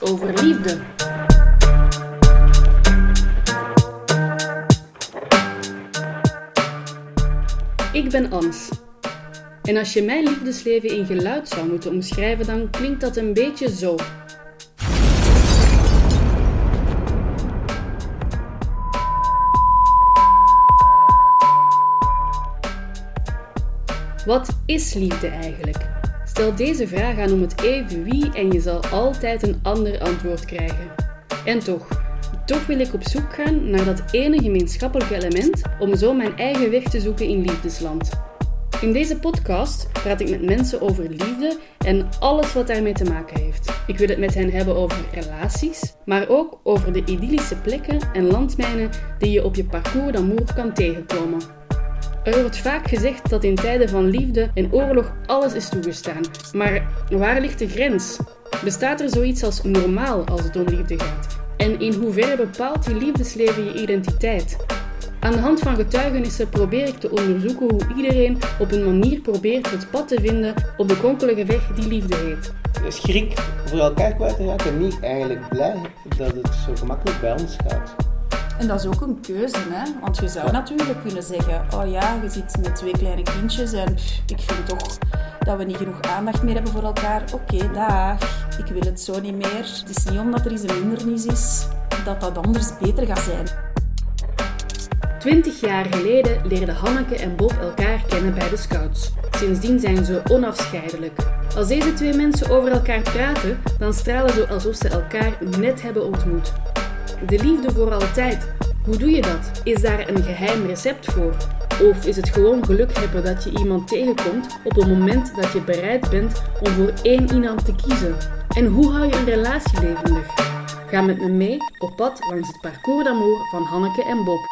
over liefde. Ik ben Ans. En als je mijn liefdesleven in geluid zou moeten omschrijven, dan klinkt dat een beetje zo. Wat is liefde eigenlijk? Stel deze vraag aan om het even wie en je zal altijd een ander antwoord krijgen. En toch, toch wil ik op zoek gaan naar dat ene gemeenschappelijke element om zo mijn eigen weg te zoeken in liefdesland. In deze podcast praat ik met mensen over liefde en alles wat daarmee te maken heeft. Ik wil het met hen hebben over relaties, maar ook over de idyllische plekken en landmijnen die je op je parcours d'amour kan tegenkomen. Er wordt vaak gezegd dat in tijden van liefde en oorlog alles is toegestaan. Maar waar ligt de grens? Bestaat er zoiets als normaal als het om liefde gaat? En in hoeverre bepaalt je liefdesleven je identiteit? Aan de hand van getuigenissen probeer ik te onderzoeken hoe iedereen op een manier probeert het pad te vinden op de kronkelige weg die liefde heet. Schrik voor elkaar kwijt te raken en niet eigenlijk blij dat het zo gemakkelijk bij ons gaat. En dat is ook een keuze, hè? want je zou natuurlijk kunnen zeggen: Oh ja, je zit met twee kleine kindjes en ik vind toch dat we niet genoeg aandacht meer hebben voor elkaar. Oké, dag, ik wil het zo niet meer. Het is niet omdat er iets een hindernis is dat dat anders beter gaat zijn. Twintig jaar geleden leerden Hanneke en Bob elkaar kennen bij de Scouts. Sindsdien zijn ze onafscheidelijk. Als deze twee mensen over elkaar praten, dan stralen ze alsof ze elkaar net hebben ontmoet. De liefde voor altijd. Hoe doe je dat? Is daar een geheim recept voor? Of is het gewoon geluk hebben dat je iemand tegenkomt op het moment dat je bereid bent om voor één iemand te kiezen? En hoe hou je een relatie levendig? Ga met me mee op pad langs het parcours d'amour van Hanneke en Bob.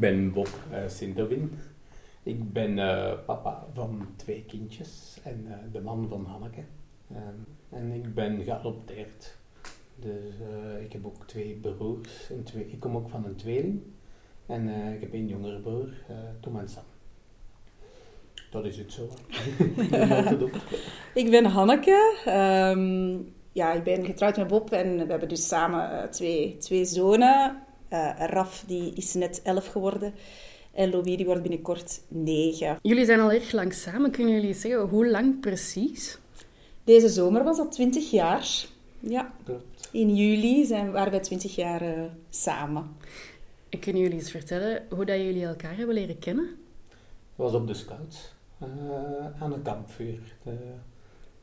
Ik ben Bob uh, Sinterwin. Ik ben papa van twee kindjes en uh, de man van Hanneke. en ik ben geadopteerd. Dus ik heb ook twee broers. En twee, ik kom ook van een tweeling. En ik heb een jongere broer, Tom en Sam. Dat is het zo. ik ben Hanneke. Um, ja, ik ben getrouwd met Bob en we hebben dus samen twee, twee zonen. Uh, Raf die is net elf geworden. En Louis die wordt binnenkort negen. Jullie zijn al erg lang samen. Kunnen jullie zeggen hoe lang precies? Deze zomer was dat 20 jaar. Ja. Klopt. In juli zijn, waren wij 20 jaar uh, samen. Kunnen jullie eens vertellen hoe dat jullie elkaar hebben leren kennen? Dat was op de scouts. Uh, aan een kampvuur. De,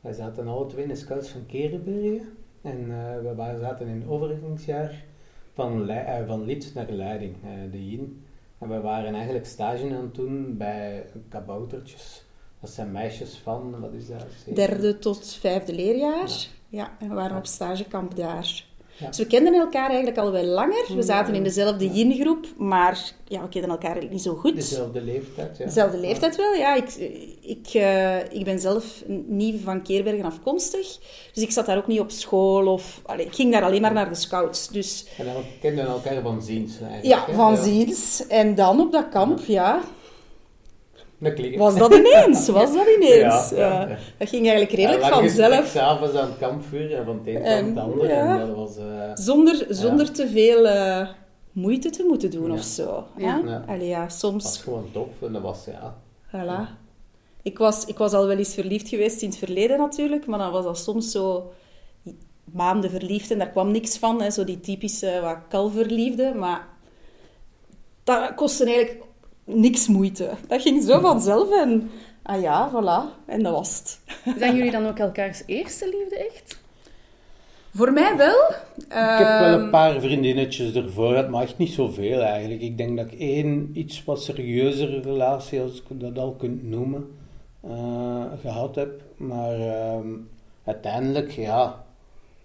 wij zaten alle twee in de scouts van Kerenbergen. En we zaten in het overigingsjaar van, uh, van lid naar leiding, uh, de Yin. En we waren eigenlijk stage aan het doen bij kaboutertjes. Dat zijn meisjes van, wat is dat? Derde tot vijfde leerjaar. Ja, ja en we waren op stagekamp daar. Dus we kenden elkaar eigenlijk al wel langer. We zaten in dezelfde yin-groep, maar ja, we kenden elkaar niet zo goed. Dezelfde leeftijd, ja. Dezelfde leeftijd wel, ja. Ik, ik, uh, ik ben zelf niet van Keerbergen afkomstig, dus ik zat daar ook niet op school. Of, ik ging daar alleen maar naar de scouts. Dus... En dan kenden elkaar van ziens eigenlijk. Ja, van ziens. En dan op dat kamp, ja was dat ineens? Was dat ineens? Ja, ja, Dat ging eigenlijk redelijk ja, vanzelf. s'avonds aan het kampvuur en van het een en, het ander. En dat was, uh, zonder, zonder te veel uh, moeite te moeten doen of zo. Ja. Allee, ja, soms... Het was gewoon tof en dat was, ja... Voilà. Ik was, ik was al wel eens verliefd geweest in het verleden natuurlijk, maar dan was dat soms zo maanden verliefd en daar kwam niks van. Hè, zo die typische wat kalverliefde, maar dat kostte eigenlijk niks moeite. Dat ging zo vanzelf en ah ja, voilà. En dat was het. Zijn jullie dan ook elkaars eerste liefde echt? Voor mij wel. Ik heb wel een ehm, paar vriendinnetjes ervoor gehad, maar echt niet zoveel eigenlijk. Ik denk dat ik één iets wat serieuzere relatie, als ik dat al kunt noemen, uh, gehad heb. Maar uh, uiteindelijk, ja,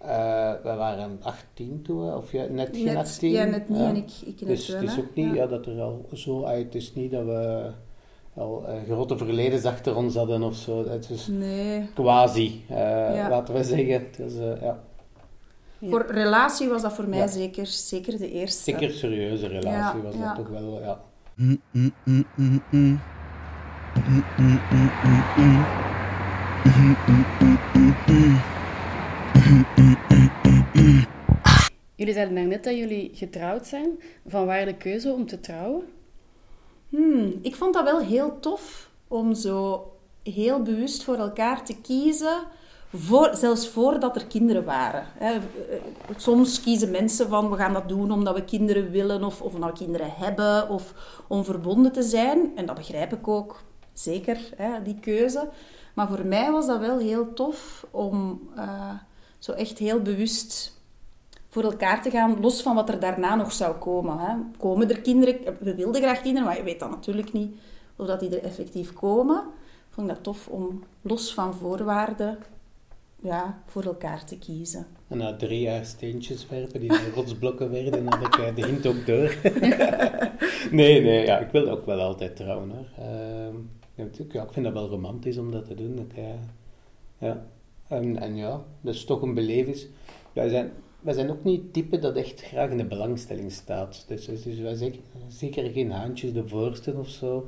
uh, we waren 18 toen, of ja, net geen 18. Ja, net niet en ik, ik net Dus het is ook niet ja. dat er al zo uit het is niet dat we al uh, grote verledens achter ons hadden of zo. Het is nee. quasi, uh, ja. laten we zeggen. Dus, ja. Voor relatie was dat voor mij Ja. zeker, zeker de eerste. Zeker serieuze relatie Ja, was ja. dat toch wel, ja. Jullie zeiden daarnet dat jullie getrouwd zijn. Van waar de keuze om te trouwen? Hmm, ik vond dat wel heel tof om zo heel bewust voor elkaar te kiezen, voor, zelfs voordat er kinderen waren. Hè. Eh, Soms kiezen mensen van we gaan dat doen omdat we kinderen willen of, of omdat kinderen hebben of om verbonden te zijn. En dat begrijp ik ook zeker, die keuze. Maar voor mij was dat wel heel tof om eh, zo echt heel bewust voor elkaar te gaan, los van wat er daarna nog zou komen. Hè. Komen er kinderen? We wilden graag kinderen, maar je weet dan natuurlijk niet of dat die er effectief komen. Ik vond dat tof om los van voorwaarden ja, voor elkaar te kiezen. En na drie jaar steentjes werpen die rotsblokken werden, had ik eh, de hint ook door. nee, nee, ja, ik wil ook wel altijd trouwen hoor. Ehm, ja, ik vind dat wel romantisch om dat te doen. Ik, eh, ja. En, en ja, dat is toch een belevenis. Wij zijn, wij zijn ook niet het type dat echt graag in de belangstelling staat. Dus, dus, dus wij zijn zeker geen haantjes de voorsten of zo.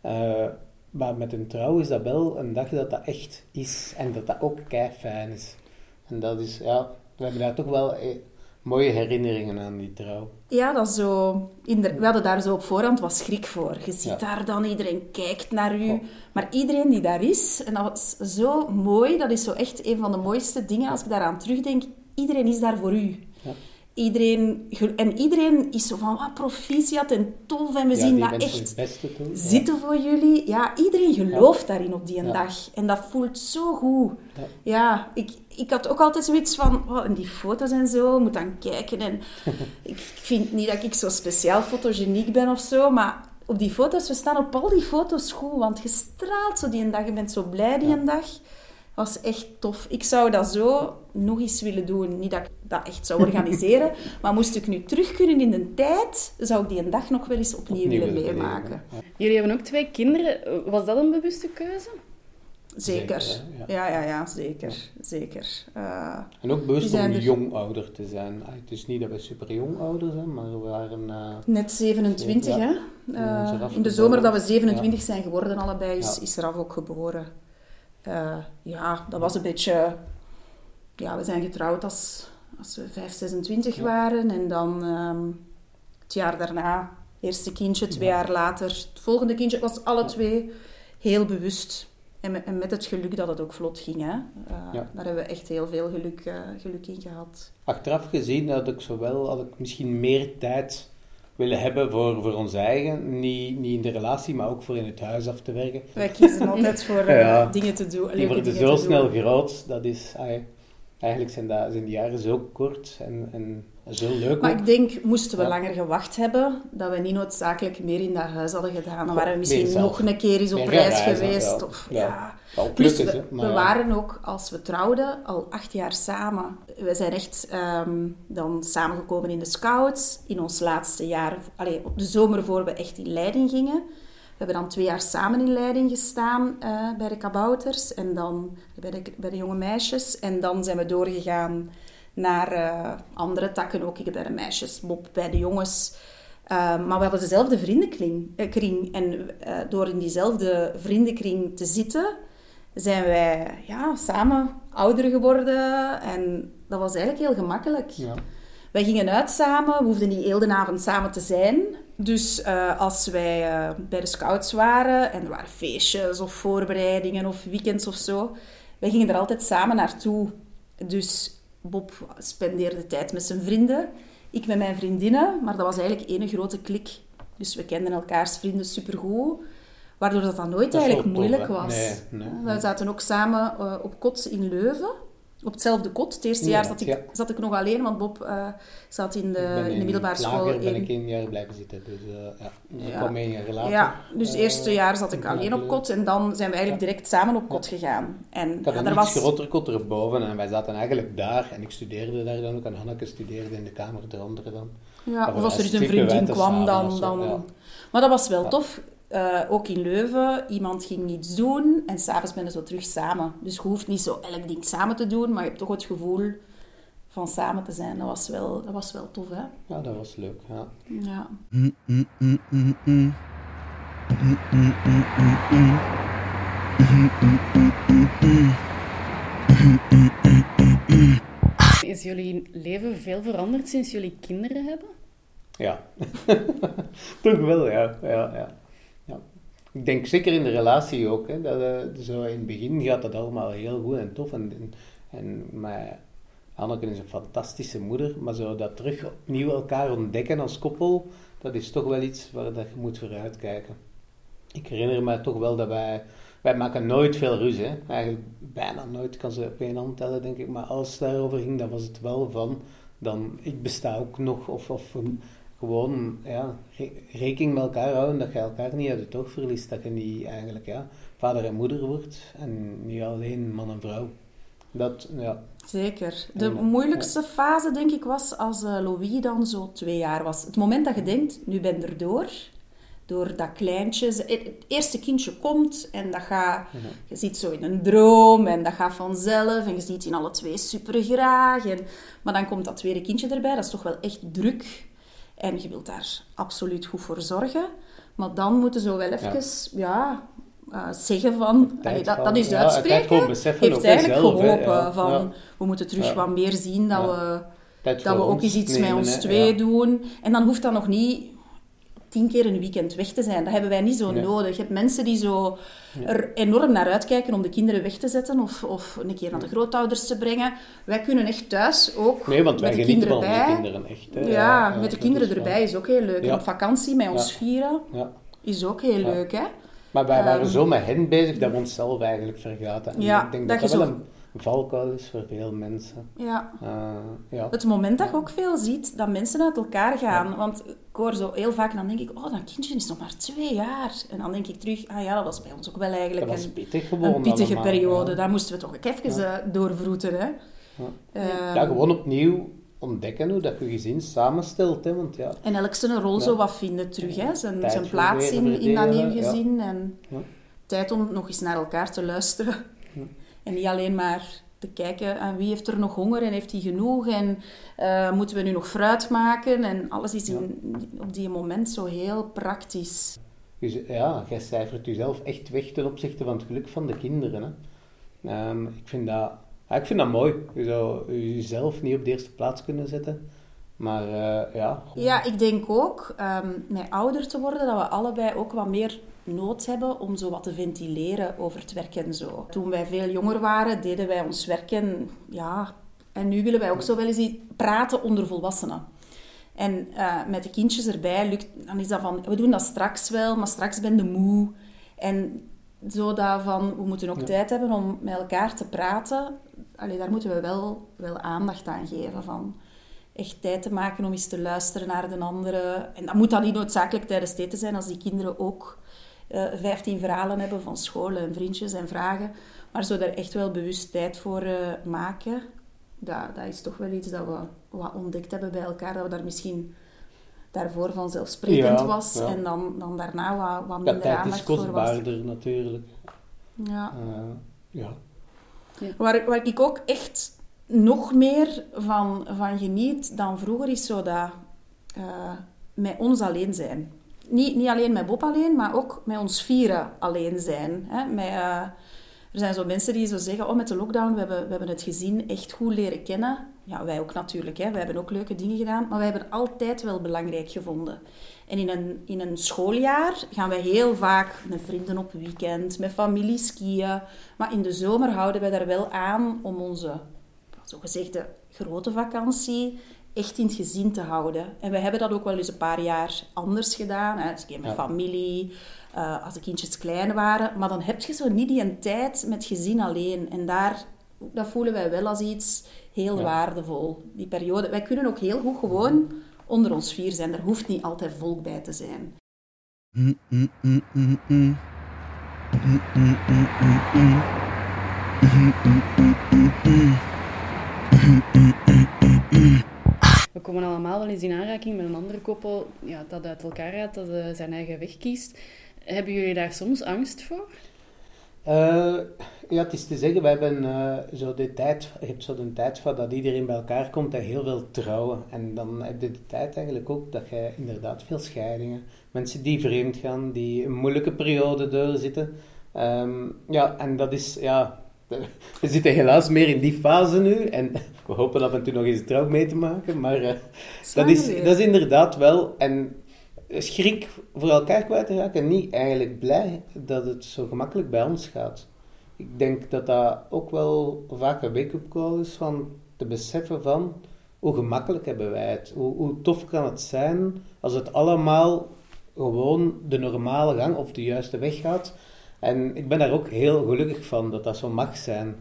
Eh, maar met een trouw is dat wel een dag dat dat echt is en dat dat ook kei fijn is. En dat is, ja, we hebben daar toch wel eh, mooie herinneringen aan die trouw. Ja, dat is zo... De, we hadden daar zo op voorhand wat schrik voor. Je ziet Ja. daar dan, iedereen kijkt naar u. Maar iedereen die daar is, en dat was zo mooi, dat is zo echt een van de mooiste dingen als ik daaraan terugdenk. Iedereen is daar voor u. Ja. Iedereen, en iedereen is zo van, wat proficiat en tof en we ja, zien dat echt. Ja. zitten voor jullie. Ja, iedereen gelooft daarin op die dag. En dat voelt zo goed. Ja. Ik, ik had ook altijd zoiets van... Oh, en die foto's en zo, moet dan kijken. En ik vind niet dat ik zo speciaal fotogeniek ben of zo, maar op die foto's, we staan op al die foto's goed. Want je straalt zo die een dag, je bent zo blij die een dag. Was echt tof. Ik zou dat zo nog eens willen doen. Niet dat ik dat echt zou organiseren, maar moest ik nu terug kunnen in de tijd, zou ik die een dag nog wel eens opnieuw, Opnieuw willen meemaken. ja. Jullie hebben ook twee kinderen. Was dat een bewuste keuze? Zeker. Ja. ja, ja, zeker. Zeker. Eh, En ook bewust om er- jong ouder te zijn. Ah, Het is niet dat we super jong ouder zijn, maar we waren... eh, net 27, Ja. hè? Ja, Eh, in de zomer dat we 27 zijn geworden, allebei, is, Ja. is Raf ook geboren. Eh, ja, dat was een beetje... Ja, we zijn getrouwd als, als we 5, 26 Ja. waren. En dan ehm, het jaar daarna, eerste kindje, twee Ja. jaar later, het volgende kindje. Het was alle twee heel bewust. En met, en met het geluk dat het ook vlot ging. Hè? Eh, Ja. Daar hebben we echt heel veel geluk, eh, geluk in gehad. Achteraf gezien had ik zowel had ik misschien meer tijd willen hebben voor, voor ons eigen. Niet, niet in de relatie, maar ook voor in het huis af te werken. Wij kiezen altijd voor eh, Ja. dingen te doen. Die worden zo snel groot, dat is... eigenlijk zijn, dat, zijn die jaren zo kort en, en leuk Maar ook. ik denk, moesten we Ja. langer gewacht hebben, dat we niet noodzakelijk meer in dat huis hadden gedaan. Dan waren we misschien nog een keer eens op reis geweest. Of, Ja. ook Plus, we, maar waren ook, als we trouwden, al acht jaar samen. We zijn echt ehm, dan samengekomen in de scouts. In ons laatste jaar, allee, op de zomer voor we echt in leiding gingen. We hebben dan twee jaar samen in leiding gestaan eh, bij de kabouters en dan bij de, bij de jonge meisjes. En dan zijn we doorgegaan naar eh, andere takken ook. Ik heb bij de meisjes, Bob bij de jongens. Eh, maar we hadden dezelfde vriendenkring. eh. En door in diezelfde vriendenkring te zitten, zijn wij ja, samen ouder geworden. En dat was eigenlijk heel gemakkelijk. Ja. Wij gingen uit samen, we hoefden niet heel de avond samen te zijn. Dus als wij bij de scouts waren en er waren feestjes of voorbereidingen of weekends of zo, wij gingen er altijd samen naartoe. Dus Bob spendeerde tijd met zijn vrienden, ik met mijn vriendinnen, maar dat was eigenlijk één grote klik. Dus we kenden elkaars vrienden supergoed, waardoor dat dan nooit Dat eigenlijk moeilijk was. Nee, nee, we zaten ook samen eh, op kot in Leuven. Op hetzelfde kot. Het eerste Ja, jaar zat ik, ja. zat ik nog alleen, want Bob eh, zat in de, Ik in de middelbare school. lager ben ik één jaar blijven zitten. Dus eh, ja, ik Ja. kwam één jaar later. ja, dus het eh, eerste jaar zat ik alleen op kot en dan zijn we eigenlijk direct samen op kot gegaan. En Ik had een er was... groter kot erboven en wij zaten eigenlijk daar. En ik studeerde daar dan ook. En Hanneke studeerde in de kamer eronder dan. Ja, of als er de eens een vriendin kwam, dan... dan... Maar dat was wel tof. Eh, ook in Leuven, iemand ging iets doen en s'avonds ben je zo terug samen. Dus je hoeft niet zo elk ding samen te doen, maar je hebt toch het gevoel van samen te zijn. Dat was wel, dat was wel tof, hè? Ja, dat was leuk. Ja. Ja. Is jullie leven veel veranderd sinds jullie kinderen hebben? Ja, toch wel, ja. ja, ja. ja. Ik denk zeker in de relatie ook. Hè, dat, eh, zo in het begin gaat dat allemaal heel goed en tof. En, en, maar Anneke is een fantastische moeder, maar zo dat terug opnieuw elkaar ontdekken als koppel, dat is toch wel iets waar dat je moet vooruitkijken. Ik herinner me toch wel dat wij, wij maken nooit veel ruzie. Eigenlijk bijna nooit, kan ze op één hand tellen denk ik. Maar als het daarover ging, dan was het wel van, dan ik besta ook nog. Of, of gewoon ja, rekening met elkaar houden, dat je elkaar niet uit het oog verliest. Dat je niet eigenlijk ja, vader en moeder wordt en niet alleen man en vrouw. Dat, ja. Zeker. De moeilijkste fase, denk ik, was als uh, Louis dan zo twee jaar was. Het moment dat je denkt, nu ben ik erdoor. Door dat kleintje. Het eerste kindje komt en dat gaat... Je ziet zo in een droom en dat gaat vanzelf. En je ziet in alle twee super graag. En, maar dan komt dat tweede kindje erbij. Dat is toch wel echt druk. En je wilt daar absoluut goed voor zorgen. Maar dan moeten ze wel even... Ja, uh, zeggen van, allee, dat, dat is ja, uitspreken, heeft eigenlijk geholpen. Ja. Van, We moeten terug wat meer zien dat we, dat we ook eens iets met ons twee doen. En dan hoeft dat nog niet tien keer een weekend weg te zijn. Dat hebben wij niet zo nodig. Je hebt mensen die zo er enorm naar uitkijken om de kinderen weg te zetten of, of een keer naar de grootouders te brengen. Wij kunnen echt thuis ook nee, want met wij de kinderen bij. de kinderen echt. Hè. Ja, met de kinderen erbij is ook heel leuk. En op vakantie met ons vieren is ook heel leuk. Hè? Maar wij waren um, zo met hen bezig dat we onszelf eigenlijk vergaten. En ja, ik denk dat dat, dat wel een valkuil is voor veel mensen. Ja. Uh, ja. Het moment dat je ook veel ziet dat mensen uit elkaar gaan. Ja. Want ik hoor zo heel vaak, dan denk ik, oh, dat kindje is nog maar twee jaar. En dan denk ik terug, ah ja, dat was bij ons ook wel eigenlijk dat was een, pittig gewoon een pittige allemaal, periode. ja. Daar moesten we toch ook even ja. doorvroeten. Hè. Ja. Um, ja, gewoon opnieuw ontdekken hoe dat je gezin samenstelt. Hè, want ja, en elk zijn rol zo wat vinden terug. Hè. Zijn, zijn plaats in, in dat nieuw gezin. En tijd om nog eens naar elkaar te luisteren. En niet alleen maar te kijken aan wie heeft er nog honger en heeft hij genoeg en uh, moeten we nu nog fruit maken en alles is in, op die moment zo heel praktisch. Dus, ja, jij cijfert jezelf echt weg ten opzichte van het geluk van de kinderen. Hè. Um, ik, vind dat, ja, ik vind dat mooi. Je zou jezelf niet op de eerste plaats kunnen zetten. Maar uh, ja. Ja, ik denk ook, um, met ouder te worden, dat we allebei ook wat meer nood hebben om zo wat te ventileren over het werk en zo. Toen wij veel jonger waren, deden wij ons werken, ja... En nu willen wij ook zo wel eens praten onder volwassenen. En uh, met de kindjes erbij, lukt, dan is dat van... We doen dat straks wel, maar straks ben je moe. En zo dat van, we moeten ook ja. tijd hebben om met elkaar te praten. Allee, daar moeten we wel, wel aandacht aan geven. Van echt tijd te maken om eens te luisteren naar de andere. En dat moet dan niet noodzakelijk tijdens eten zijn, als die kinderen ook uh, 15 verhalen hebben van scholen en vriendjes en vragen. Maar zo daar echt wel bewust tijd voor uh, maken, dat, dat is toch wel iets dat we wat ontdekt hebben bij elkaar. Dat we daar misschien daarvoor vanzelfsprekend Ja, was. ja. En dan, dan daarna wat, wat Ja, minder is aandacht voor was. kostbaarder natuurlijk. Ja. Uh, ja. Waar, waar ik ook echt nog meer van, van geniet dan vroeger is zo dat uh, met ons alleen zijn. Niet, niet alleen met Bob alleen, maar ook met ons vieren alleen zijn. Hè? Met, uh, er zijn zo mensen die zo zeggen, oh met de lockdown, we hebben, we hebben het gezin echt goed leren kennen. Ja, wij ook natuurlijk. Hè? Hebben ook leuke dingen gedaan, maar wij hebben altijd wel belangrijk gevonden. En in een, in een schooljaar gaan wij heel vaak met vrienden op weekend, met familie skiën. Maar in de zomer houden wij daar wel aan om onze zogezegde grote vakantie echt in het gezin te houden. En we hebben dat ook wel eens een paar jaar anders gedaan. Hè. Dus een keer met Ja. familie, eh, als de kindjes klein waren. Maar dan heb je zo niet die tijd met gezin alleen. En daar, dat voelen wij wel als iets heel Ja. waardevol. Die periode. Wij kunnen ook heel goed gewoon onder ons vier zijn. Er hoeft niet altijd volk bij te zijn. Komen allemaal wel eens in aanraking met een andere koppel ja, dat uit elkaar gaat, dat eh, zijn eigen weg kiest. Hebben jullie daar soms angst voor? Uh, ja, het is te zeggen, we hebben uh, zo de tijd, je hebt zo de tijd van dat iedereen bij elkaar komt en heel veel trouwen. En dan heb je de tijd eigenlijk ook dat je inderdaad veel scheidingen, mensen die vreemd gaan, die een moeilijke periode doorzitten. Um, ja, en dat is, ja, we zitten helaas meer in die fase nu en we hopen af en toe nog eens trouw mee te maken, maar uh, dat, is, dat is inderdaad wel, en schrik voor elkaar kwijt te raken, niet eigenlijk blij dat het zo gemakkelijk bij ons gaat. Ik denk dat dat ook wel vaak een wake-up call is van te beseffen van hoe gemakkelijk hebben wij het, hoe, hoe tof kan het zijn als het allemaal gewoon de normale gang of de juiste weg gaat. En ik ben daar ook heel gelukkig van dat dat zo mag zijn.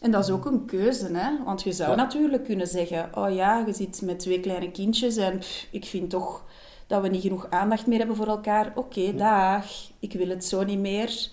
En dat is ook een keuze, hè? Want je zou natuurlijk kunnen zeggen: Oh ja, je zit met twee kleine kindjes en ik vind toch dat we niet genoeg aandacht meer hebben voor elkaar. Oké, dag, ik wil het zo niet meer.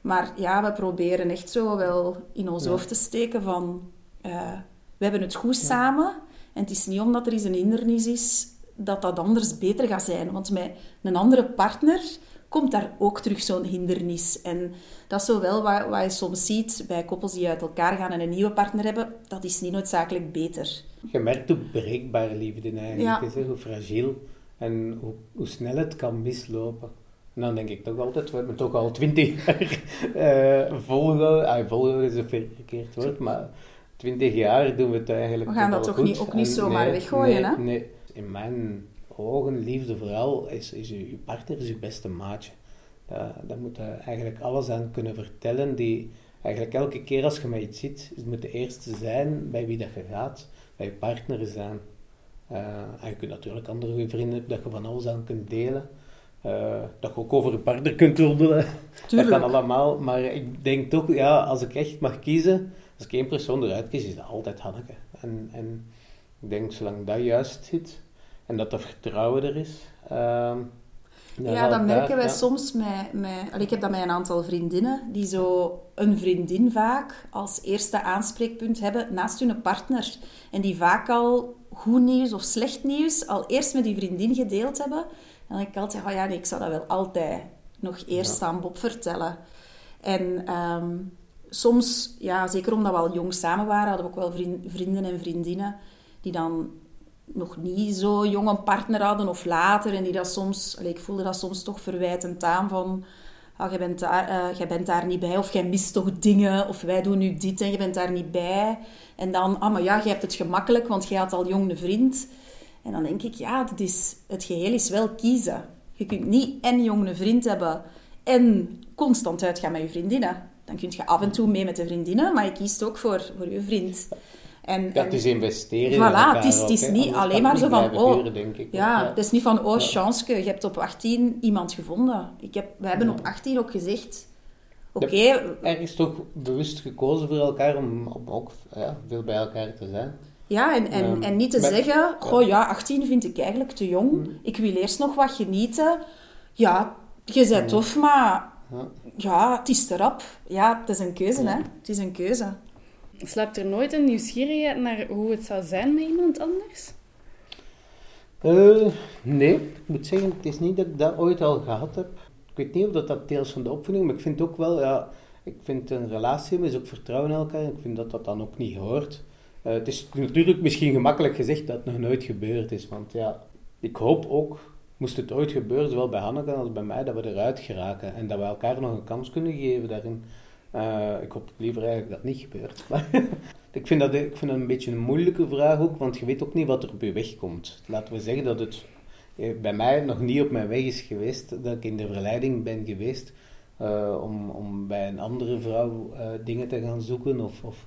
Maar ja, we proberen echt zo wel in ons hoofd te steken van... Uh, we hebben het goed samen. En het is niet omdat er eens een hindernis is, dat dat anders beter gaat zijn. Want met een andere partner komt daar ook terug zo'n hindernis. En dat is zo wel wat, wat je soms ziet bij koppels die uit elkaar gaan en een nieuwe partner hebben. Dat is niet noodzakelijk beter. Je merkt hoe breekbaar liefde eigenlijk is, hoe fragiel en hoe, hoe snel het kan mislopen. En dan denk ik toch altijd, we hebben toch al twintig jaar uh, volgen. Ah, volgen is een verkeerd woord, maar twintig jaar doen we het eigenlijk We gaan dat toch. Niet, ook niet zomaar weggooien, nee, hè? Nee, in mijn ogen, liefde vooral, is, is uw, uw partner is uw beste maatje. Daar, daar moet je eigenlijk alles aan kunnen vertellen. Die, eigenlijk elke keer als je met iets ziet, het moet de eerste zijn bij wie dat je gaat, bij je partner zijn. Uh, en je kunt natuurlijk andere goede vrienden hebben, dat je van alles aan kunt delen. Uh, dat je ook over een partner kunt roddelen. Dat kan allemaal. Maar ik denk toch, ja, als ik echt mag kiezen, als ik één persoon eruit kies, is dat altijd Hanneke. En, en ik denk, zolang dat juist zit en dat er vertrouwen er is. Uh, ja, dat merken wij soms met, met... Ik heb dat met een aantal vriendinnen, die zo een vriendin vaak als eerste aanspreekpunt hebben naast hun partner. En die vaak al goed nieuws of slecht nieuws al eerst met die vriendin gedeeld hebben. En dan denk ik altijd, oh ja, nee, ik zou dat wel altijd nog eerst aan Bob vertellen. En ehm, soms, ja, zeker omdat we al jong samen waren, hadden we ook wel vrienden en vriendinnen die dan nog niet zo jong een partner hadden of later. En die dat soms, ik voelde dat soms toch verwijtend aan van... Oh, jij, bent daar, uh, jij bent daar niet bij, of jij mist toch dingen, of wij doen nu dit en je bent daar niet bij. En dan, ah, maar ja, jij hebt het gemakkelijk, want jij had al jong een vriend. En dan denk ik, ja, het, is, het geheel is wel kiezen. Je kunt niet en jong een vriend hebben en constant uitgaan met je vriendinnen. Dan kun je af en toe mee met de vriendinnen, maar je kiest ook voor, voor je vriend. En, ja, het is investeren voilà, het is, het is niet alleen maar zo van, oh, denk ik, ja, ja, het is niet van, oh, chance, je hebt op 18 iemand gevonden. Ik heb, we hebben op 18 ook gezegd, oké... Okay, ergens toch bewust gekozen voor elkaar om, om ook ja, veel bij elkaar te zijn. Ja, en, en, ehm, en niet te zeggen, goh ja, 18 vind ik eigenlijk te jong. Hmm. Ik wil eerst nog wat genieten. Ja, je bent tof, maar ja. het is erop. Ja, het is een keuze, hè. Het is een keuze. Slaapt er nooit een nieuwsgierigheid naar hoe het zou zijn met iemand anders? Uh, nee, ik moet zeggen, het is niet dat ik dat ooit al gehad heb. Ik weet niet of dat, dat deels van de opvoeding, maar ik vind ook wel, ja, ik vind een relatie is ook vertrouwen in elkaar. Ik vind dat dat dan ook niet hoort. Uh, het is natuurlijk misschien gemakkelijk gezegd dat het nog nooit gebeurd is, want ja, ik hoop ook, moest het ooit gebeuren, zowel bij Hanneke als bij mij, dat we eruit geraken en dat we elkaar nog een kans kunnen geven daarin. Uh, ik hoop liever eigenlijk dat niet gebeurt. Ik, vind dat, ik vind dat een beetje een moeilijke vraag ook, want je weet ook niet wat er op je weg komt. Laten we zeggen dat het eh, bij mij nog niet op mijn weg is geweest, dat ik in de verleiding ben geweest uh, om, om bij een andere vrouw dingen te gaan zoeken of, of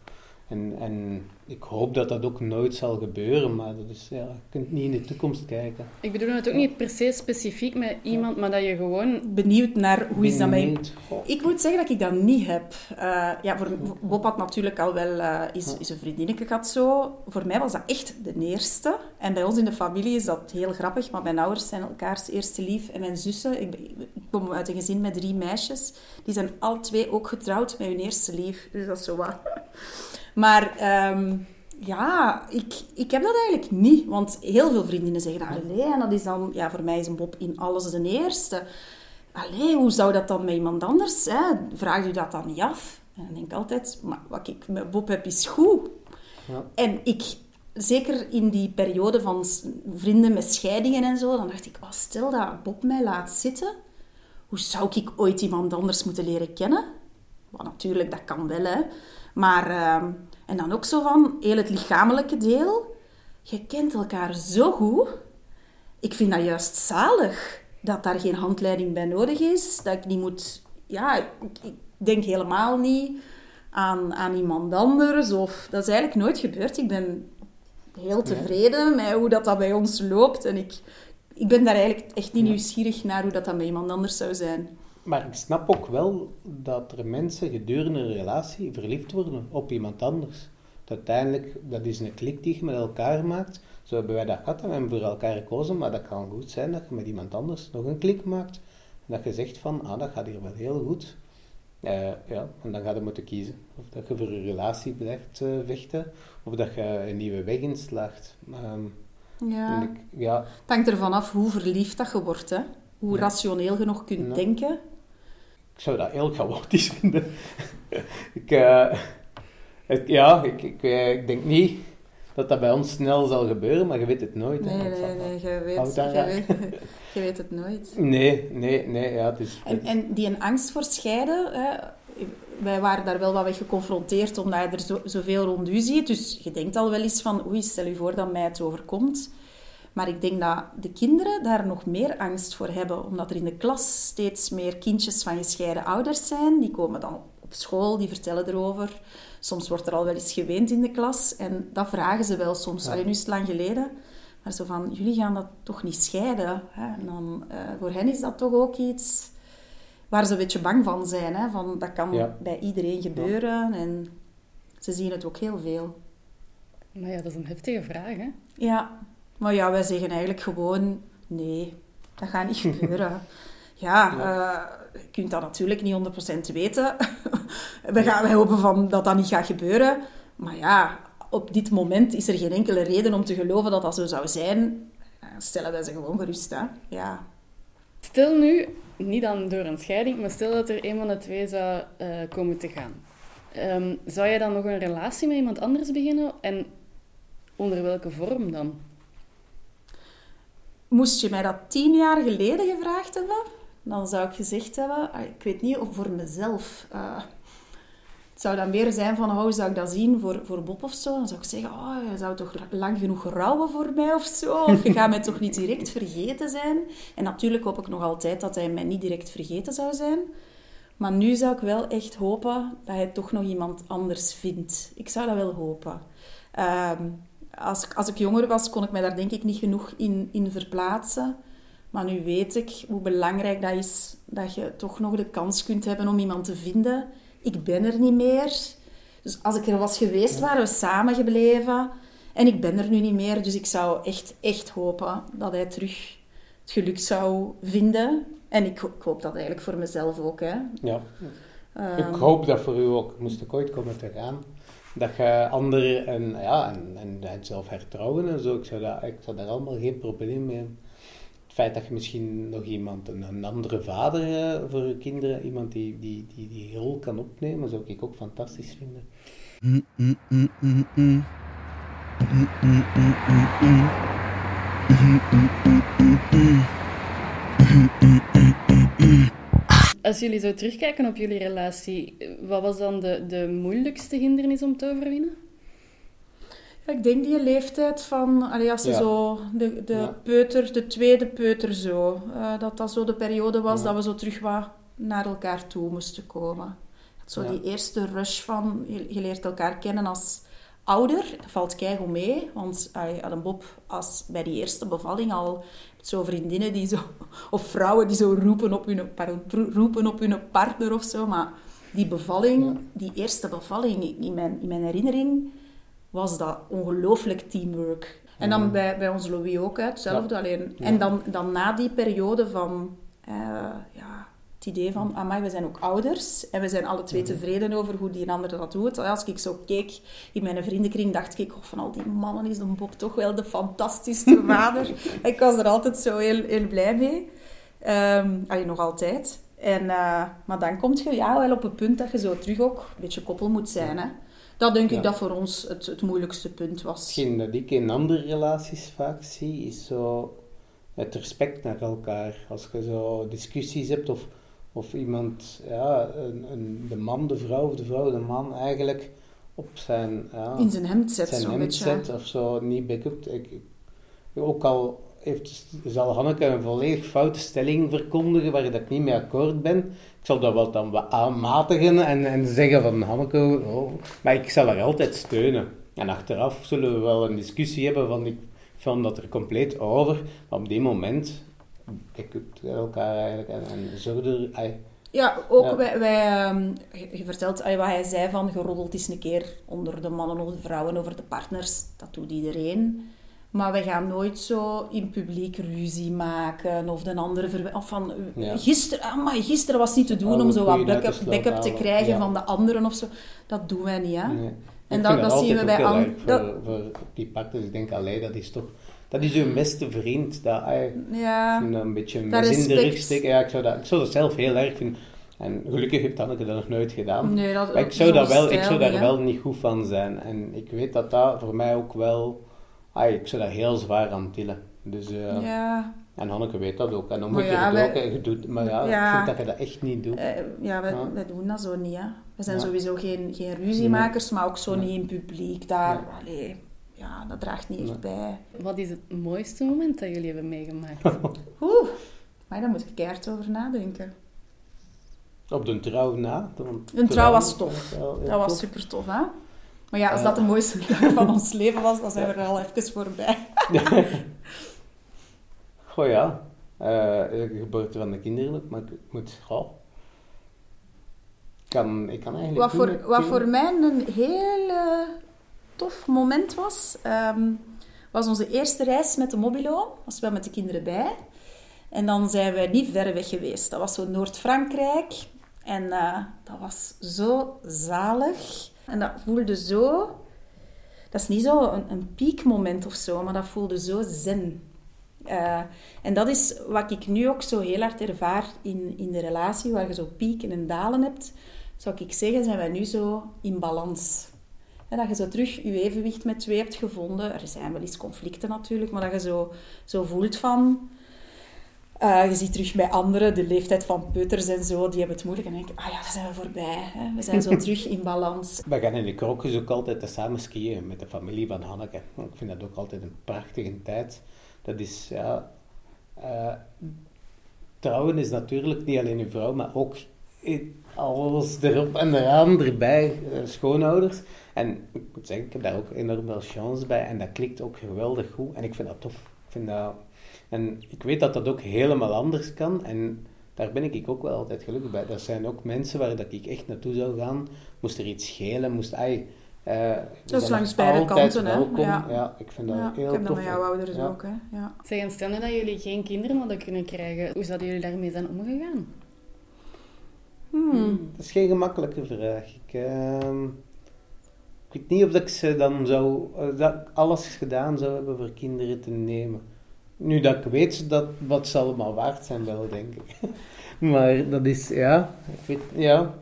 en, en ik hoop dat dat ook nooit zal gebeuren, maar dat is, ja, je kunt niet in de toekomst kijken. Ik bedoel het ook niet per se specifiek met iemand, maar dat je gewoon... Benieuwd naar hoe is dat mij... Ik moet zeggen dat ik dat niet heb. Uh, ja, voor Bob had natuurlijk al wel uh, is, is een vriendinnetje gehad zo. Voor mij was dat echt de eerste. En bij ons in de familie is dat heel grappig, maar mijn ouders zijn elkaars eerste lief. En mijn zussen, ik, ik kom uit een gezin met drie meisjes, die zijn al twee ook getrouwd met hun eerste lief. Dus dat is zo wat... Maar ehm, ja, ik, ik heb dat eigenlijk niet. Want heel veel vriendinnen zeggen, allee, en dat is dan... Ja, voor mij is een Bob in alles de eerste. allee, hoe zou dat dan met iemand anders? Hè? Vraagt u dat dan niet af? En dan denk ik altijd, maar wat ik met Bob heb is goed. Ja. En ik, zeker in die periode van vrienden met scheidingen en zo, dan dacht ik, oh, stel dat Bob mij laat zitten, hoe zou ik ooit iemand anders moeten leren kennen? Wat natuurlijk, dat kan wel, hè. Maar, ehm, en dan ook zo van, heel het lichamelijke deel, je kent elkaar zo goed. Ik vind dat juist zalig, dat daar geen handleiding bij nodig is, dat ik niet moet... Ja, ik, ik denk helemaal niet aan, aan iemand anders, of... Dat is eigenlijk nooit gebeurd. Ik ben heel tevreden met hoe dat, dat bij ons loopt. En ik, ik ben daar eigenlijk echt niet nieuwsgierig naar hoe dat, dat met iemand anders zou zijn. Maar ik snap ook wel dat er mensen gedurende een relatie verliefd worden op iemand anders. Dat uiteindelijk, dat is een klik die je met elkaar maakt. Zo hebben wij dat gehad en we hebben voor elkaar gekozen, maar dat kan goed zijn dat je met iemand anders nog een klik maakt. En dat je zegt van, ah, dat gaat hier wel heel goed. Eh, ja, en dan ga je moeten kiezen. Of dat je voor een relatie blijft eh, vechten, of dat je een nieuwe weg inslaagt. Ehm, Ja. ik, ja, Het hangt ervan af hoe verliefd dat je wordt, hè. Hoe Ja. rationeel je nog kunt Ja. denken. Ik zou dat heel chaotisch vinden. ik, eh, het- ja, ik, ik, eh, ik denk niet dat dat bij ons snel zal gebeuren, maar je weet het nooit. hè. Nee, nee, nee, je weet, je weet, je weet het nooit. Nee, nee, nee, ja, het is... En, en die een angst voor scheiden, hè, wij waren daar wel wat mee geconfronteerd omdat je er zo, zoveel rond u ziet. Dus je denkt al wel eens van, oei, stel je voor dat mij het overkomt. Maar ik denk dat de kinderen daar nog meer angst voor hebben, omdat er in de klas steeds meer kindjes van gescheiden ouders zijn. Die komen dan op, school, die vertellen erover. Soms wordt er al wel eens geweend in de klas en dat vragen ze wel soms. Ja. Alleen nu is het lang geleden. Maar zo van, jullie gaan dat toch niet scheiden? Hè? En dan, eh, voor hen is dat toch ook iets waar ze een beetje bang van zijn. Hè? Van, dat kan Ja. bij iedereen gebeuren en ze zien het ook heel veel. Maar ja, dat is een heftige vraag, hè? Ja, maar ja, wij zeggen eigenlijk gewoon nee, dat gaat niet gebeuren. Ja, eh, je kunt dat natuurlijk niet 100% weten. we gaan, wij hopen van dat dat niet gaat gebeuren. Maar ja, op dit moment is er geen enkele reden om te geloven dat dat zo zou zijn. Stellen wij ze gewoon gerust, hè. Ja. Stel nu, niet dan door een scheiding, maar stel dat er een van de twee zou eh, komen te gaan. Ehm, zou jij dan nog een relatie met iemand anders beginnen? En onder welke vorm dan? Moest je mij dat tien jaar geleden gevraagd hebben, dan zou ik gezegd hebben, ah, ik weet niet of voor mezelf. eh, het zou dan meer zijn van, oh, hoe zou ik dat zien voor, voor Bob of zo? Dan zou ik zeggen, oh, je zou toch lang genoeg rouwen voor mij of zo? Of je gaat mij toch niet direct vergeten zijn? En natuurlijk hoop ik nog altijd dat hij mij niet direct vergeten zou zijn. Maar nu zou ik wel echt hopen dat hij toch nog iemand anders vindt. Ik zou dat wel hopen. Ehm, als, ik- als ik jonger was, kon ik mij daar denk ik niet genoeg in, in verplaatsen. Maar nu weet ik hoe belangrijk dat is dat je toch nog de kans kunt hebben om iemand te vinden. Ik ben er niet meer. Dus als ik er was geweest, waren we samen gebleven. En ik ben er nu niet meer. Dus ik zou echt, echt hopen dat hij terug het geluk zou vinden. En ik, ho- ik hoop dat eigenlijk voor mezelf ook. Hè. Ja. Ehm, Ik hoop dat voor u ook, moest ik ooit komen te gaan, dat je anderen en, ja, en, en, en zelf hertrouwen en zo, ik zou, dat, ik zou daar allemaal geen probleem mee hebben. Het feit dat je misschien nog iemand, een, een andere vader eh, voor je kinderen, iemand die die, die die rol kan opnemen, zou ik ook fantastisch vinden. Als jullie zo terugkijken op jullie relatie, wat was dan de, de moeilijkste hindernis om te overwinnen? Ja, ik denk die leeftijd van, allee, als je Ja. zo de, de Ja. peuter, de tweede peuter zo, eh, dat dat zo de periode was Ja. dat we zo terug wat naar elkaar toe moesten komen. Zo Ja. die eerste rush van, je, je leert elkaar kennen als ouder, dat valt keigoed mee, want allee, Adam Bob, als bij die eerste bevalling al, zo vriendinnen die zo, of vrouwen die zo roepen op hun, roepen op hun partner of zo, maar die bevalling, Ja. die eerste bevalling, in mijn, in mijn herinnering, was dat ongelooflijk teamwork. En dan Mhm. bij, bij ons Louis ook, hè, hetzelfde. Alleen. En dan, dan na die periode van... eh, ja, het idee van, amai, we zijn ook ouders. En we zijn alle twee Mhm. tevreden over hoe die ander dat doet. Als ik zo keek in mijn vriendenkring, dacht ik... Oh, van al die mannen is de Bob toch wel de fantastischste vader. ik was er altijd zo heel, heel blij mee. Um, allee, nog altijd. En, uh, maar dan kom je ja, wel op een punt dat je zo terug ook een beetje koppel moet zijn. Hè? Dat denk ik dat voor ons het, het moeilijkste punt was. Hetgeen dat ik in andere relaties vaak zie, is zo het respect naar elkaar. Als je zo discussies hebt of, of iemand, ja, een, een, de man, de vrouw of de vrouw, de man eigenlijk op zijn... Ja, in zijn hemd zet, zijn hemd zet of zo, niet backupt. Ik, ik, ook al heeft, zal Hanneke een volledig foute stelling verkondigen waar ik niet mee akkoord ben. Ik zal dat wel dan aanmatigen en, en zeggen van Hanneke, oh. maar ik zal haar altijd steunen. En achteraf zullen we wel een discussie hebben van ik vond dat er compleet over, maar op die moment ik elkaar eigenlijk en, er... Ja, ook wij, wij um, je vertelt wat hij zei van geroddeld is een keer onder de mannen of de vrouwen over de partners. Dat doet iedereen. Maar we gaan nooit zo in publiek ruzie maken of de andere. Of van, gisteren, ah, maar gisteren was niet te doen om zo wat backup, backup te krijgen van de anderen of zo. Dat doen wij niet, hè. Nee. En dat, dat zien we bij anderen. Voor, voor die partners, ik denk, alleen dat is toch... Dat is uw beste vriend. Dat, ja, een beetje een in de rug steken. Ja, ik zou, dat, ik zou dat zelf heel erg vinden. En gelukkig heeft Anneke dat nog nooit gedaan. Nee, dat, maar ik zou, dat wel, ik zou daar wel niet goed van zijn. En ik weet dat dat voor mij ook wel ah, ik zou daar heel zwaar aan tillen. Dus, uh, ja. En Hanneke weet dat ook. En dan moet je het ook. Je doet, maar ja, ik vind dat je dat echt niet doet. Uh, ja, wij, doen dat zo niet. Hè. We zijn sowieso geen, geen ruziemakers, maar ook zo niet in publiek. Daar, allee, ja, dat draagt niet echt bij. Wat is het mooiste moment dat jullie hebben meegemaakt? Oeh, maar daar moet ik keihard over nadenken. Op de trouw na? Een trouw was tof. dat was super tof, hè? Maar ja, als dat de mooiste dag van ons leven was, dan zijn we er al even voorbij. Goh ja, uh, de geboorte van de kinderen, maar ik moet, goh. Kan, ik kan eigenlijk wat voor, wat voor mij een heel uh, tof moment was, um, was onze eerste reis met de Mobilo. Was wel met de kinderen bij. En dan zijn we niet ver weg geweest. Dat was zo Noord-Frankrijk. En uh, dat was zo zalig. En dat voelde zo... Dat is niet zo een, piekmoment of zo, maar dat voelde zo zen. Uh, en dat is wat ik nu ook zo heel hard ervaar in, in de relatie, waar je zo pieken en dalen hebt. Zou ik zeggen, zijn wij nu zo in balans. En dat je zo terug je evenwicht met twee hebt gevonden. Er zijn wel eens conflicten natuurlijk, maar dat je zo, zo voelt van... Uh, je ziet terug bij anderen, de leeftijd van peuters en zo, die hebben het moeilijk. En dan denk ik, ah ja, daar zijn we voorbij. Hè. We zijn zo terug in balans. We gaan in de krokjes ook altijd samen skiën met de familie van Hanneke. Ik vind dat ook altijd een prachtige tijd. Dat is, ja... Uh, trouwen is natuurlijk niet alleen een vrouw, maar ook alles erop en eraan erbij, uh, schoonouders. En ik moet zeggen, ik heb daar ook enorm veel chance bij. En dat klikt ook geweldig goed. En ik vind dat tof. Ik vind dat en ik weet dat dat ook helemaal anders kan. En daar ben ik ook wel altijd gelukkig bij. Dat zijn ook mensen waar dat ik echt naartoe zou gaan. Moest er iets schelen, moest... Ai, uh, dat is langs beide kanten, hè? Ja. ja. ik vind dat ja, heel tof. Ik heb dat met jouw ouders ook, hè? Ja. Zeg, en stel dat jullie geen kinderen hadden kunnen krijgen, hoe zouden jullie daarmee zijn omgegaan? Hmm. Dat is geen gemakkelijke vraag. Ik, uh, ik weet niet of ik ze dan zou, uh, dat alles gedaan zou hebben voor kinderen te nemen. Nu dat ik weet dat wat ze allemaal waard zijn, wel, denk ik. maar dat is, ja, ik weet, ja.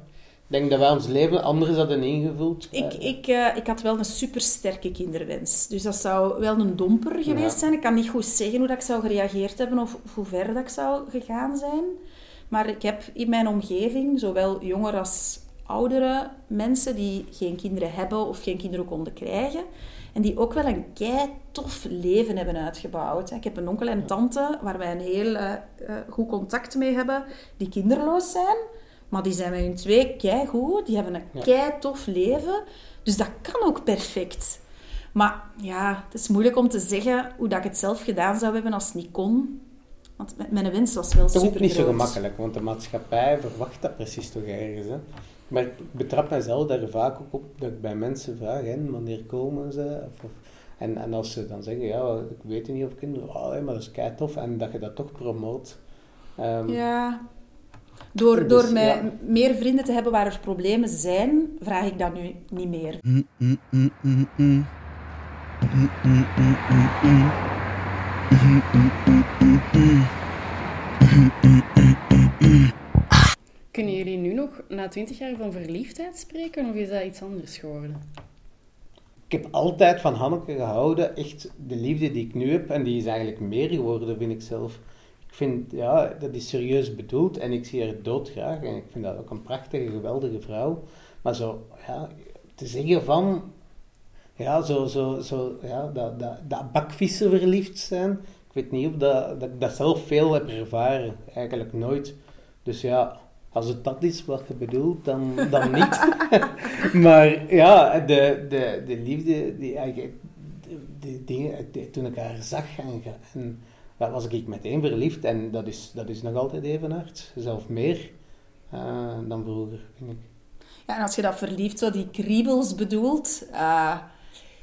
Ik denk dat wij ons leven anders hadden ingevuld. Ik, ik, uh, ik had wel een supersterke kinderwens. Dus dat zou wel een domper geweest zijn. Ik kan niet goed zeggen hoe dat ik zou gereageerd hebben of, hoe ver dat ik zou gegaan zijn. Maar ik heb in mijn omgeving, zowel jongere als oudere mensen die geen kinderen hebben of geen kinderen konden krijgen, en die ook wel een kei tof leven hebben uitgebouwd. Ik heb een onkel en tante waar wij een heel uh, goed contact mee hebben, die kinderloos zijn. Maar die zijn met hun twee kei goed. Die hebben een kei tof leven. Dus dat kan ook perfect. Maar ja, het is moeilijk om te zeggen hoe dat ik het zelf gedaan zou hebben als het niet kon. Want mijn wens was wel super. Dat is niet zo gemakkelijk, want de maatschappij verwacht dat precies toch ergens. Hè? Maar ik betrap mezelf daar vaak ook op dat ik bij mensen vraag, hè, wanneer komen ze? Of, of, en, en als ze dan zeggen, ja, ik weet niet of kinderen, oh, maar dat is kei tof, en dat je dat toch promoot. Um, ja, door, dus, door mij ja. meer vrienden te hebben waar er problemen zijn, vraag ik dat nu niet meer. Mm, mm, mm, nog na twintig jaar van verliefdheid spreken of is dat iets anders geworden? Ik heb altijd van Hanneke gehouden, echt de liefde die ik nu heb, en die is eigenlijk meer geworden, vind ik zelf. Ik vind, ja, dat is serieus bedoeld en ik zie haar doodgraag en ik vind dat ook een prachtige, geweldige vrouw. Maar zo, ja, te zeggen van, ja, zo, zo, zo, ja, dat, dat, dat bakvissen verliefd zijn, ik weet niet of dat, dat ik dat zelf veel heb ervaren. Eigenlijk nooit. Dus ja, als het dat is wat je bedoelt, dan, dan niet. maar ja, de, de, de liefde, die, eigenlijk, de, dingen, toen ik haar zag en, en was ik meteen verliefd. En dat is, dat is nog altijd even hard. Zelf meer uh, dan vroeger, vind ik. Ja, en als je dat verliefd zo die kriebels bedoelt... Uh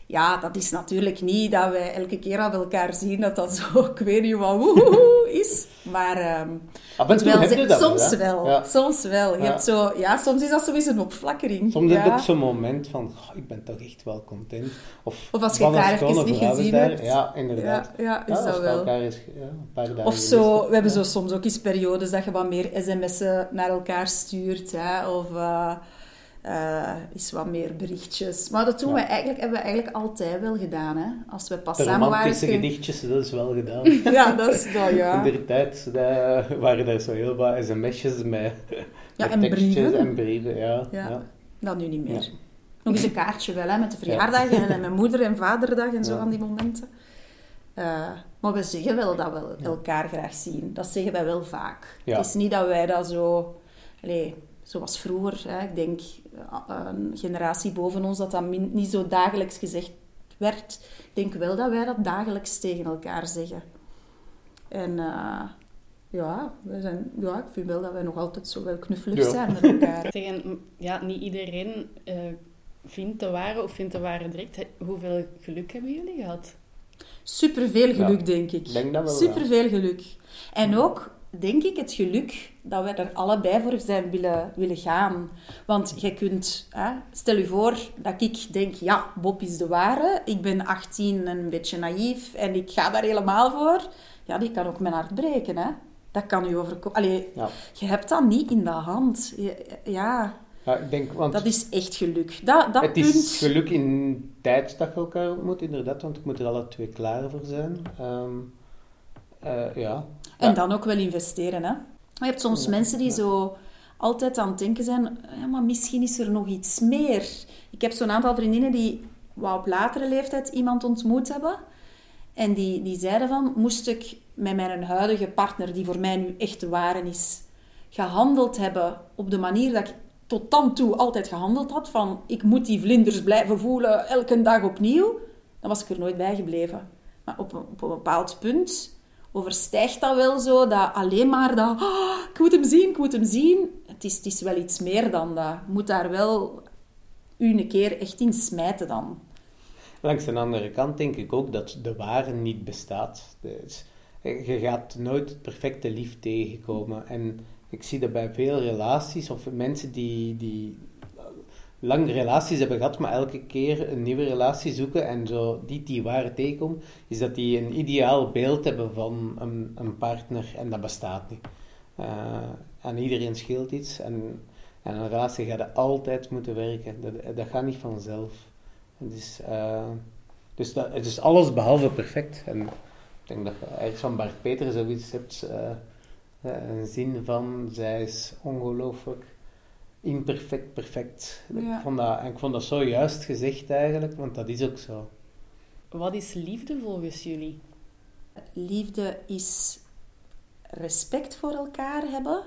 ja, dat is natuurlijk niet dat wij elke keer aan elkaar zien dat dat zo, ik weet niet wat woehoe is. Maar um, wel, soms wel. Soms wel. Je ja. Hebt zo, ja, soms is dat sowieso een opflakkering. Soms heb je ook zo'n moment van, oh, ik ben toch echt wel content. Of, of als je elkaar even niet gezien hebt. Ja, inderdaad. Ja, ja is dat wel. Is, een paar dagen of zo, we hebben zo soms ook eens periodes dat je wat meer sms'en naar elkaar stuurt. Hè, of... Uh, uh, is wat meer berichtjes. Maar dat doen we eigenlijk, hebben we eigenlijk altijd wel gedaan. Hè? Als we pas samen waren... gedichtjes, dat is wel gedaan. ja, dat is dat, ja. In de tijd dat waren er zo heel wat sms'jes met, ja, en brieven. en brieven. Ja, ja. Dat nu niet meer. Nog eens een kaartje wel, hè, met de verjaardagen en mijn moeder- en vaderdag en zo van die momenten. Uh, maar we zeggen wel dat we elkaar graag zien. Dat zeggen wij wel vaak. Het is niet dat wij dat zo... Allez, zoals vroeger. Hè. Ik denk eh, een generatie boven ons dat dat niet zo dagelijks gezegd werd. Ik denk wel dat wij dat dagelijks tegen elkaar zeggen. En uh, ja, we zijn, ja, ik vind wel dat wij nog altijd zo wel knuffelig zijn met elkaar. Tegen, ja, niet iedereen uh, vindt de ware of vindt de ware direct. Hoeveel geluk hebben jullie gehad? Superveel geluk, denk ik. Denk dat wel, Superveel geluk. En ook denk ik, het geluk dat we er allebei voor zijn willen, willen gaan. Want je kunt, hè, stel je voor dat ik denk, ja, Bob is de ware. Ik ben 18 en een beetje naïef en ik ga daar helemaal voor. Ja, die kan ook mijn hart breken, hè. Dat kan u overkomen. Allee, ja. je hebt dat niet in de hand. Ja, ja, ik denk, want dat is echt geluk. Dat, dat het punt... is geluk in tijd dat je elkaar ontmoet, inderdaad, want ik moet er alle twee klaar voor zijn. Um, uh, ja. En dan ook wel investeren. Hè? Je hebt soms mensen die zo altijd aan het denken zijn, ja, maar misschien is er nog iets meer. Ik heb zo'n aantal vriendinnen die wat op latere leeftijd iemand ontmoet hebben. En die, die zeiden van, moest ik met mijn huidige partner, die voor mij nu echt de ware is, gehandeld hebben op de manier dat ik tot dan toe altijd gehandeld had, van ik moet die vlinders blijven voelen elke dag opnieuw, dan was ik er nooit bij gebleven. Maar op op een bepaald punt overstijgt dat wel zo, dat alleen maar dat, oh, ik moet hem zien, ik moet hem zien. Het is, het is wel iets meer dan dat. Je moet daar wel u een keer echt in smijten dan. Langs de andere kant denk ik ook dat de ware niet bestaat. Dus je gaat nooit het perfecte lief tegenkomen. En ik zie dat bij veel relaties of mensen die, die lang relaties hebben gehad, maar elke keer een nieuwe relatie zoeken en zo die die waar tegenkomen, is dat die een ideaal beeld hebben van een, een partner en dat bestaat niet. Uh, aan iedereen scheelt iets en een relatie gaat altijd moeten werken. Dat, dat gaat niet vanzelf. Het is, uh, dus het is alles behalve perfect. En ik denk dat je van Bart Peter zoiets hebt, uh, een zin van, zij is ongelooflijk imperfect, perfect. Ik, vond dat, ik vond dat zo juist gezegd eigenlijk, want dat is ook zo. Wat is liefde volgens jullie? Liefde is respect voor elkaar hebben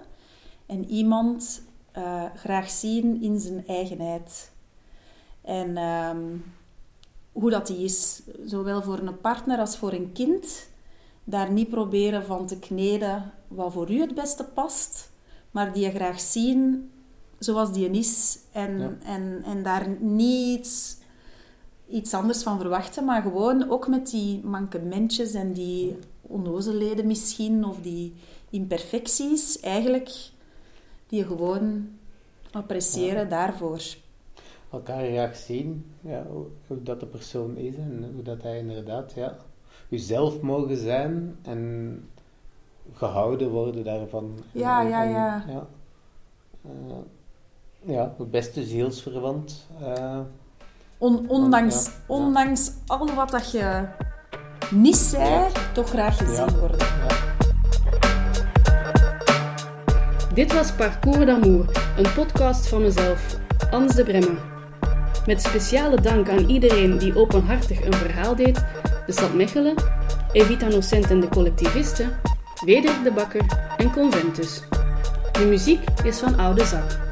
en iemand uh, graag zien in zijn eigenheid. En um, hoe dat die is, zowel voor een partner als voor een kind, daar niet proberen van te kneden wat voor u het beste past, maar die je graag zien zoals die is. En, en, en daar niet iets anders van verwachten, maar gewoon ook met die mankementjes en die onnozelheden misschien, of die imperfecties, eigenlijk, die je gewoon appreciëren daarvoor. Elkaar graag zien, ja, hoe, dat de persoon is en hoe dat hij inderdaad, ja, jezelf mogen zijn en gehouden worden daarvan. Ja, ja, ja. ja. Uh, ja, de beste zielsverwant. Uh, On, ondanks, ja, ondanks al wat dat je niet zei, toch graag gezien worden. Dit was Parcours d'Amour, een podcast van mezelf, Ans de Bremme. Met speciale dank aan iedereen die openhartig een verhaal deed, de stad Mechelen, Evita Nocent en de collectivisten, Weder de Bakker en Conventus. De muziek is van Oude Zak.